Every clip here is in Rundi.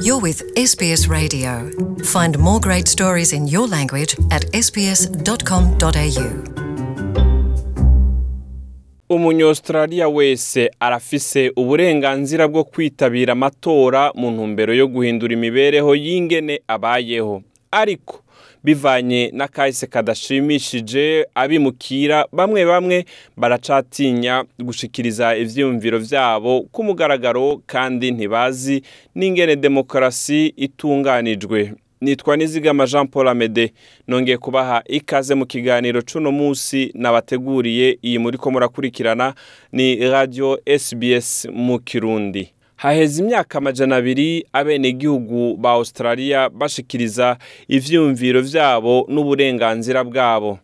You're with SBS Radio. Find more great stories in your language at sbs.com.au. umunyaustraliya wese arafise uburenganzira bwo kwitabira amatora mu ntumbero yo guhindura imibereho y'ingene abayeho ariko bivanye n'akahise kadashimishije abimukira bamwe bamwe baracatinya gushikiriza ibyiyumviro byabo ku mugaragaro kandi ntibazi n'ingene demokarasi itunganijwe nitwa nizigama jean paul amede nongeye kubaha ikaze mu kiganiro c'uno munsi nabateguriye iyi muri muriko murakurikirana ni radio sbs mu kirundi haheze imyaka amajana abiri abenegihugu ba Australia bashikiriza ivyumviro vyabo n'uburenganzira bwabo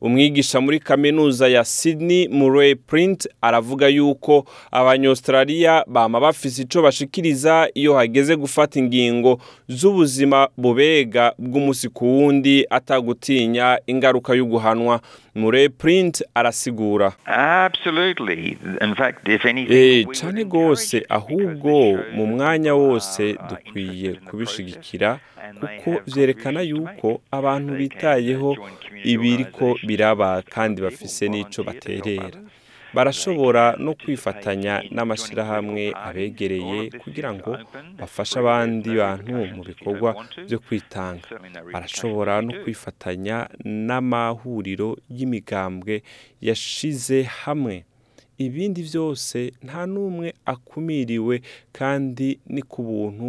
umwigisha muri kaminuza ya Sydney Murray Print aravuga yuko abanyaustraliya bama bafise icyo bashikiriza iyo hageze gufata ingingo z'ubuzima bubega bw'umunsi ku wundi atagutinya ingaruka y'uguhanwa Murray Print arasigura eh cane ahubwo mu mwanya wose dukwiye kubishyigikira. kuko byerekana yuko abantu bitayeho ibiri ko biraba kandi bafise n'icyo baterera barashobora no kwifatanya n'amashyirahamwe abegereye kugira ngo bafashe abandi bantu mu bikorwa byo kwitanga barashobora no kwifatanya n'amahuriro y'imigambwe yashize hamwe ibindi byose nta n'umwe akumiriwe kandi ni ku buntu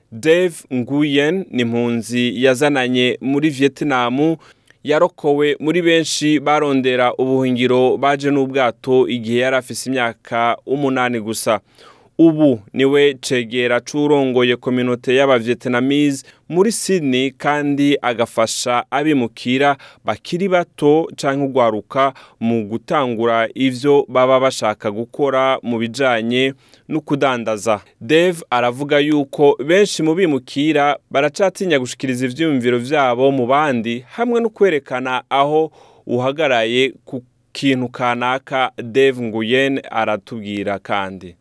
dave nguyen ni impunzi yazananye muri vietnam yarokowe muri benshi barondera ubuhungiro baje n'ubwato igihe yari afise imyaka umunani gusa ubu niwe cegera curongoye kominote y'abavietnamese muri Sydney kandi agafasha abimukira bakiri bato canke ugwaruka mu gutangura ivyo baba bashaka gukora mu bijanye no kudandaza Dave aravuga yuko benshi mu bimukira baracatinya gushikiriza ivyiyumviro vyabo mu bandi hamwe no kwerekana aho uhagaraye ku kintu kanaka Dave Nguyen aratubwira kandi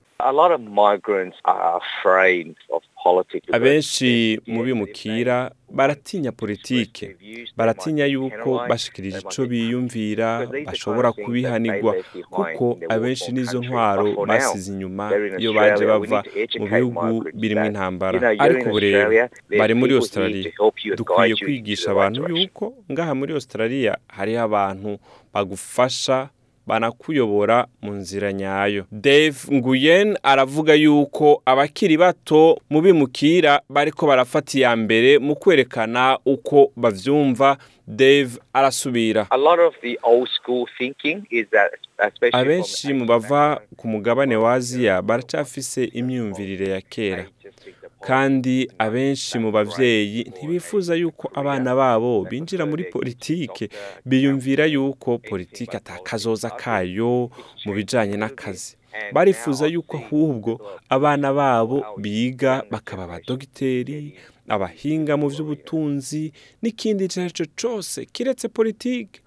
abenshi mu bimukira baratinya politike baratinya yuko bashikirije icyo biyumvira bashobora kubihanigwa kuko abenshi n'izo ntwaro basize inyuma iyo baje bava mu bihugu birimo intambara ariko burera bari muri Australia dukwiye kwigisha abantu yuko ngaha muri Australia hariho abantu bagufasha banakuyobora mu nzira nyayo Dave Nguyen aravuga yuko abakiri bato mu bimukira bariko barafata iya mbere mu kwerekana uko bavyumva Dave arasubira abenshi mu bava ku mugabane wa aziya baracafise imyumvirire ya kera kandi abenshi mu babyeyi ntibifuza yuko abana babo binjira muri politiki biyumvira yuko politiki atakazoza kayo mu bijyanye n'akazi barifuza yuko ahubwo abana babo biga bakaba abadogiteri abahinga mu by'ubutunzi n'ikindi icyo ari cyo cyose kiretse politiki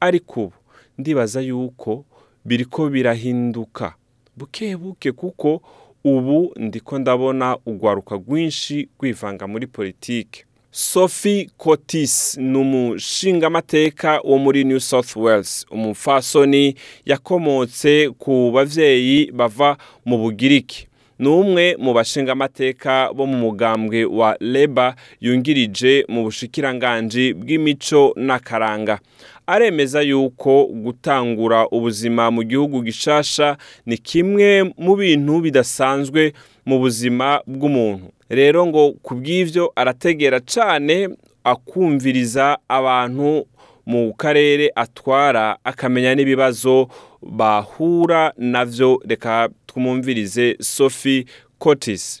ariko ubu ndibaza yuko biriko birahinduka buke buke kuko ubu ndiko ndabona ugwaruka rwinshi rwivanga muri politiki sophie cotis ni umushingamateka wo muri new south wales umupfasoni yakomotse ku babyeyi bava mu bugiriki ni umwe mu bashingamateka bo mu mugambwe wa leba yungirije mu bushikiranganji bw'imico n'akaranga aremeza yuko gutangura ubuzima mu gihugu gishasha ni kimwe mu bintu bidasanzwe mu buzima bw'umuntu rero ngo ku bw'ibyo arategera cyane akumviriza abantu mu karere atwara akamenya n'ibibazo bahura nabyo reka twumvirize sophie Cotis.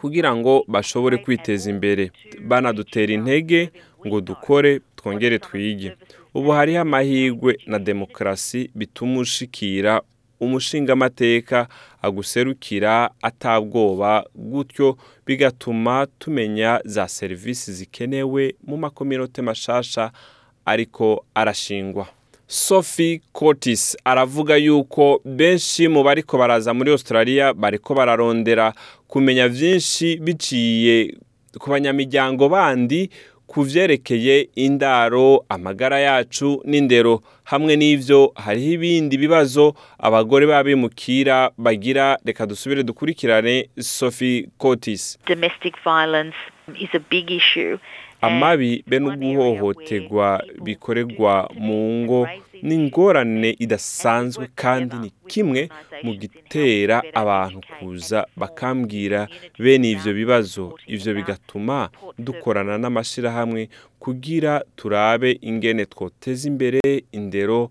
kugira ngo bashobore kwiteza imbere banadutera intege ngo dukore twongere twige ubu hariho amahirwe na demokarasi bituma ushikira umushingamateka aguserukira atabwoba gutyo bigatuma tumenya za serivisi zikenewe mu makominote mashasha ariko arashingwa sophie Curtis aravuga yuko benshi mu bariko baraza muri australia bariko bararondera kumenya byinshi biciye ku banyamiryango bandi ku byerekeye indaro amagara yacu n'indero hamwe n'ibyo hariho ibindi bibazo abagore b'abimukira bagira reka dusubire dukurikirane sophie cotis amabi eh, be n'uguhohoterwa bikorerwa mu ngo ni ingorane idasanzwe kandi ni kimwe mu gitera abantu kuza bakambwira bene ibyo bibazo ibyo bigatuma dukorana n'amashyirahamwe kugira turabe ingene twoteza imbere indero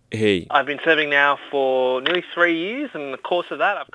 Hey.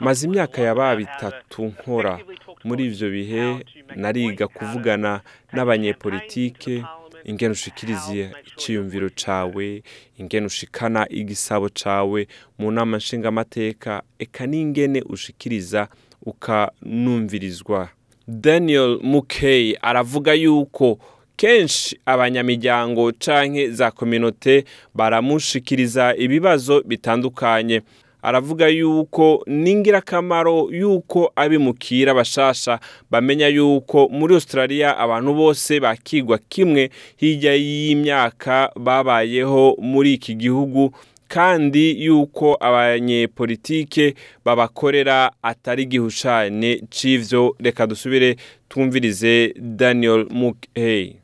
maze imyaka yaba bitatu nkora muri ibyo bihe nariga kuvugana n'abanyepolitike ingene ushikiriziye icyiyumviro cawe ingene ushikana igisabo cawe mu nama nshingamateka eka n'ingene ushikiriza ukanumvirizwa daniel mukey aravuga yuko kenshi abanyamiryango canke za kominote baramushikiriza ibibazo bitandukanye aravuga yuko n'ingirakamaro yuko abimukira bashasha bamenya yuko muri Australia abantu bose bakigwa kimwe hirya y'imyaka babayeho muri iki gihugu kandi yuko abanyepolitike babakorera atari gihushane c'ivyo reka dusubire twumvirize daniel mukey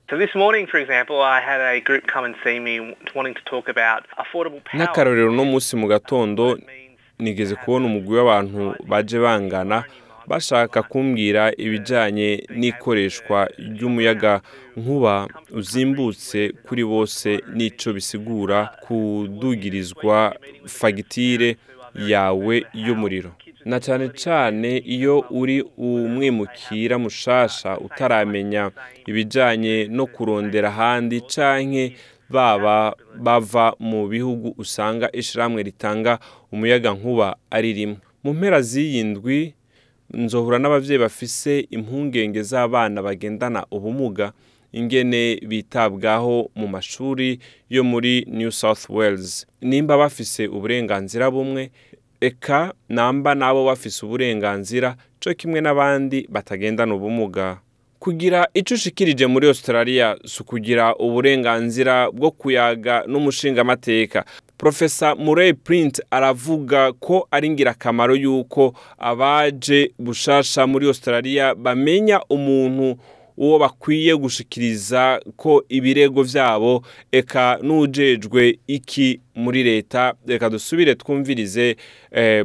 n'akarorero uno munsi mu gatondo nigeze kubona umugwi w'abantu baje bangana bashaka kumbwira ibijyanye n'ikoreshwa ry'umuyaga nkuba uzimbutse kuri bose n'icyo bisigura kudugirizwa fagitire yawe y'umuriro na cyane cyane iyo uri umwimukira mushasha utaramenya ibijyanye no kurondera ahandi canke baba bava mu bihugu usanga ishiramwe ritanga umuyaga nkuba ari rimwe mu mpera z'iyi ndwi nzohura n'ababyeyi bafise impungenge z'abana bagendana ubumuga ingene bitabwaho mu mashuri yo muri New South Wales nimba bafise uburenganzira bumwe eka namba nabo bafise uburenganzira cyo kimwe n'abandi batagendana ubumuga kugira icyo ushikirije muri australia si ukugira uburenganzira bwo kuyaga n'umushingamateka profesa murray print aravuga ko ari ingirakamaro yuko abaje bushasha muri australia bamenya umuntu uwo bakwiye gushikiriza ko ibirego byabo eka n'ujejwe iki muri leta reka dusubire twumvirize eh,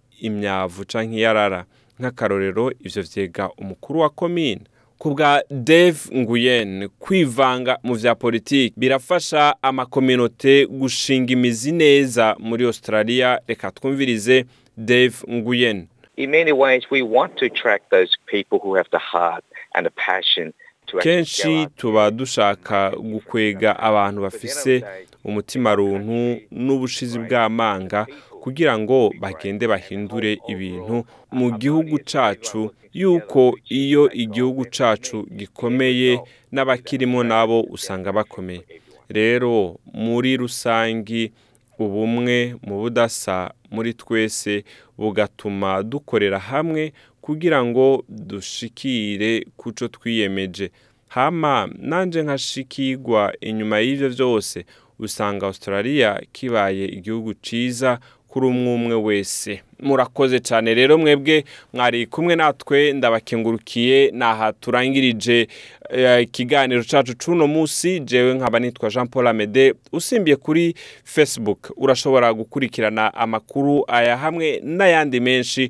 imyavu cyangwa iyarara nk'akarorero ibyo byega umukuru wa komine ku bwa Dave Nguyen kwivanga mu bya politiki birafasha amakominote gushinga imizi neza muri Australia reka twumvirize Dave Nguyen kenshi tuba dushaka gukwega abantu bafise umutima runtu n'ubushizi bw'amanga kugira ngo bagende bahindure ibintu mu gihugu cacu yuko iyo igihugu cacu gikomeye n'abakirimo nabo usanga bakomeye rero muri rusange ubumwe mu budasa muri twese bugatuma dukorera hamwe kugira ngo dushikire kuco twiyemeje hama nanje nkashikirwa inyuma y'ibyo byose usanga australia kibaye igihugu cyiza kuri umwe umwe wese murakoze cyane rero mwebwe mwari kumwe natwe ndabakengurukiye aha turangirije eh, ikiganiro cyacu cy'uno munsi jewe nkaba nitwa jean paul amede usimbiye kuri facebook urashobora gukurikirana amakuru aya hamwe n'ayandi menshi